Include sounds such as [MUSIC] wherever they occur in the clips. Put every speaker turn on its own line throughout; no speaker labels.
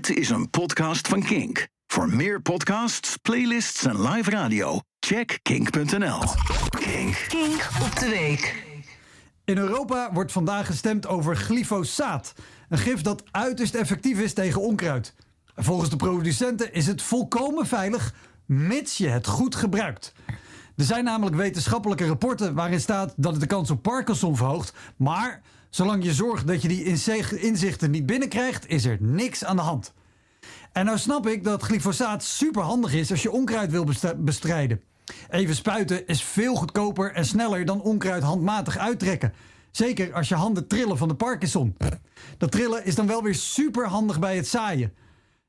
Dit is een podcast van Kink. Voor meer podcasts, playlists en live radio, check kink.nl. Kink.
Kink op de week.
In Europa wordt vandaag gestemd over glyfosaat. Een gif dat uiterst effectief is tegen onkruid. Volgens de producenten is het volkomen veilig, mits je het goed gebruikt. Er zijn namelijk wetenschappelijke rapporten waarin staat dat het de kans op Parkinson verhoogt. Maar zolang je zorgt dat je die inzichten niet binnenkrijgt, is er niks aan de hand. En nou snap ik dat glyfosaat super handig is als je onkruid wil bestrijden. Even spuiten is veel goedkoper en sneller dan onkruid handmatig uittrekken. Zeker als je handen trillen van de Parkinson. Dat trillen is dan wel weer super handig bij het zaaien.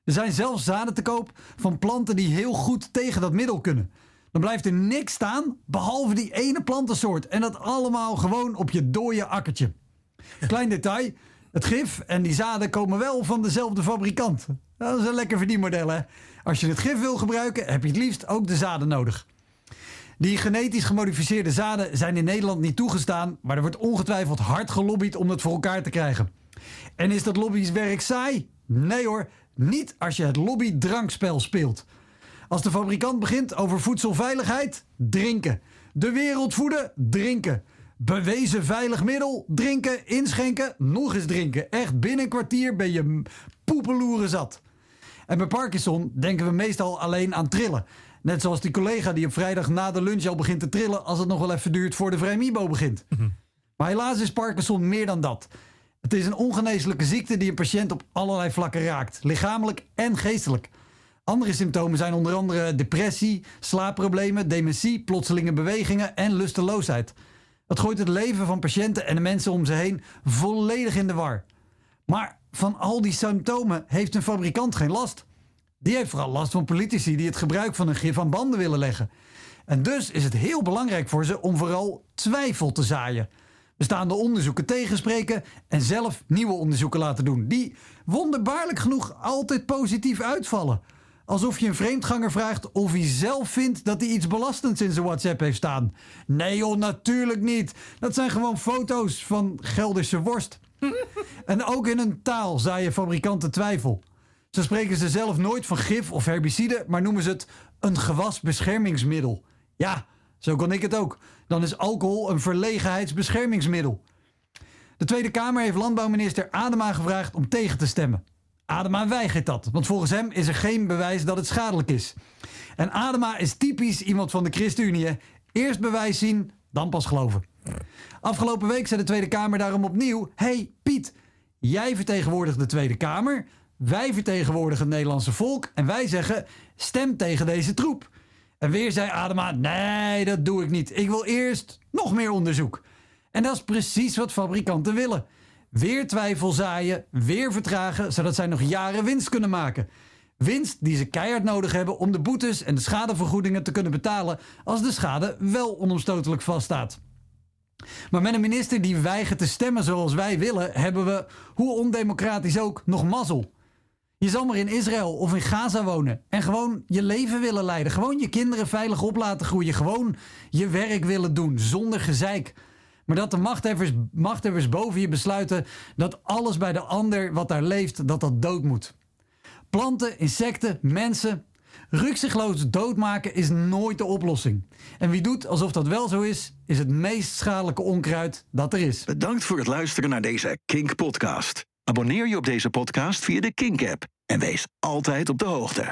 Er zijn zelfs zaden te koop van planten die heel goed tegen dat middel kunnen. Dan blijft er niks staan behalve die ene plantensoort. En dat allemaal gewoon op je dode akkertje. Klein detail. Het gif en die zaden komen wel van dezelfde fabrikant. Dat is een lekker verdienmodel, hè? Als je het gif wil gebruiken, heb je het liefst ook de zaden nodig. Die genetisch gemodificeerde zaden zijn in Nederland niet toegestaan, maar er wordt ongetwijfeld hard gelobbyd om het voor elkaar te krijgen. En is dat lobbywerk saai? Nee hoor, niet als je het lobbydrankspel speelt. Als de fabrikant begint over voedselveiligheid, drinken. De wereld voeden, drinken. Bewezen veilig middel, drinken, inschenken, nog eens drinken. Echt binnen een kwartier ben je poepeloeren zat. En bij Parkinson denken we meestal alleen aan trillen. Net zoals die collega die op vrijdag na de lunch al begint te trillen als het nog wel even duurt voor de Vrijmibo begint. Mhm. Maar helaas is Parkinson meer dan dat. Het is een ongeneeslijke ziekte die een patiënt op allerlei vlakken raakt, lichamelijk en geestelijk. Andere symptomen zijn onder andere depressie, slaapproblemen, dementie, plotselinge bewegingen en lusteloosheid. Het gooit het leven van patiënten en de mensen om ze heen volledig in de war. Maar van al die symptomen heeft een fabrikant geen last. Die heeft vooral last van politici die het gebruik van een gif aan banden willen leggen. En dus is het heel belangrijk voor ze om vooral twijfel te zaaien. Bestaande onderzoeken tegenspreken en zelf nieuwe onderzoeken laten doen. Die wonderbaarlijk genoeg altijd positief uitvallen. Alsof je een vreemdganger vraagt of hij zelf vindt dat hij iets belastends in zijn WhatsApp heeft staan. Nee joh, natuurlijk niet. Dat zijn gewoon foto's van Gelderse worst. [LAUGHS] en ook in een taal zaaien fabrikanten twijfel. Zo spreken ze zelf nooit van gif of herbicide, maar noemen ze het een gewasbeschermingsmiddel. Ja, zo kon ik het ook. Dan is alcohol een verlegenheidsbeschermingsmiddel. De Tweede Kamer heeft landbouwminister Adema gevraagd om tegen te stemmen. Adema weigert dat, want volgens hem is er geen bewijs dat het schadelijk is. En Adema is typisch iemand van de ChristenUnie. Eerst bewijs zien, dan pas geloven. Afgelopen week zei de Tweede Kamer daarom opnieuw: hey Piet, jij vertegenwoordigt de Tweede Kamer. Wij vertegenwoordigen het Nederlandse volk. En wij zeggen: stem tegen deze troep. En weer zei Adema: nee, dat doe ik niet. Ik wil eerst nog meer onderzoek. En dat is precies wat fabrikanten willen. Weer twijfel zaaien, weer vertragen, zodat zij nog jaren winst kunnen maken. Winst die ze keihard nodig hebben om de boetes en de schadevergoedingen te kunnen betalen als de schade wel onomstotelijk vaststaat. Maar met een minister die weigert te stemmen zoals wij willen, hebben we, hoe ondemocratisch ook, nog mazzel. Je zal maar in Israël of in Gaza wonen en gewoon je leven willen leiden. Gewoon je kinderen veilig op laten groeien. Gewoon je werk willen doen zonder gezeik. Maar dat de machthebbers, machthebbers boven je besluiten dat alles bij de ander wat daar leeft, dat dat dood moet. Planten, insecten, mensen. Rukzichtloos doodmaken is nooit de oplossing. En wie doet alsof dat wel zo is, is het meest schadelijke onkruid dat er is.
Bedankt voor het luisteren naar deze Kink-podcast. Abonneer je op deze podcast via de Kink-app en wees altijd op de hoogte.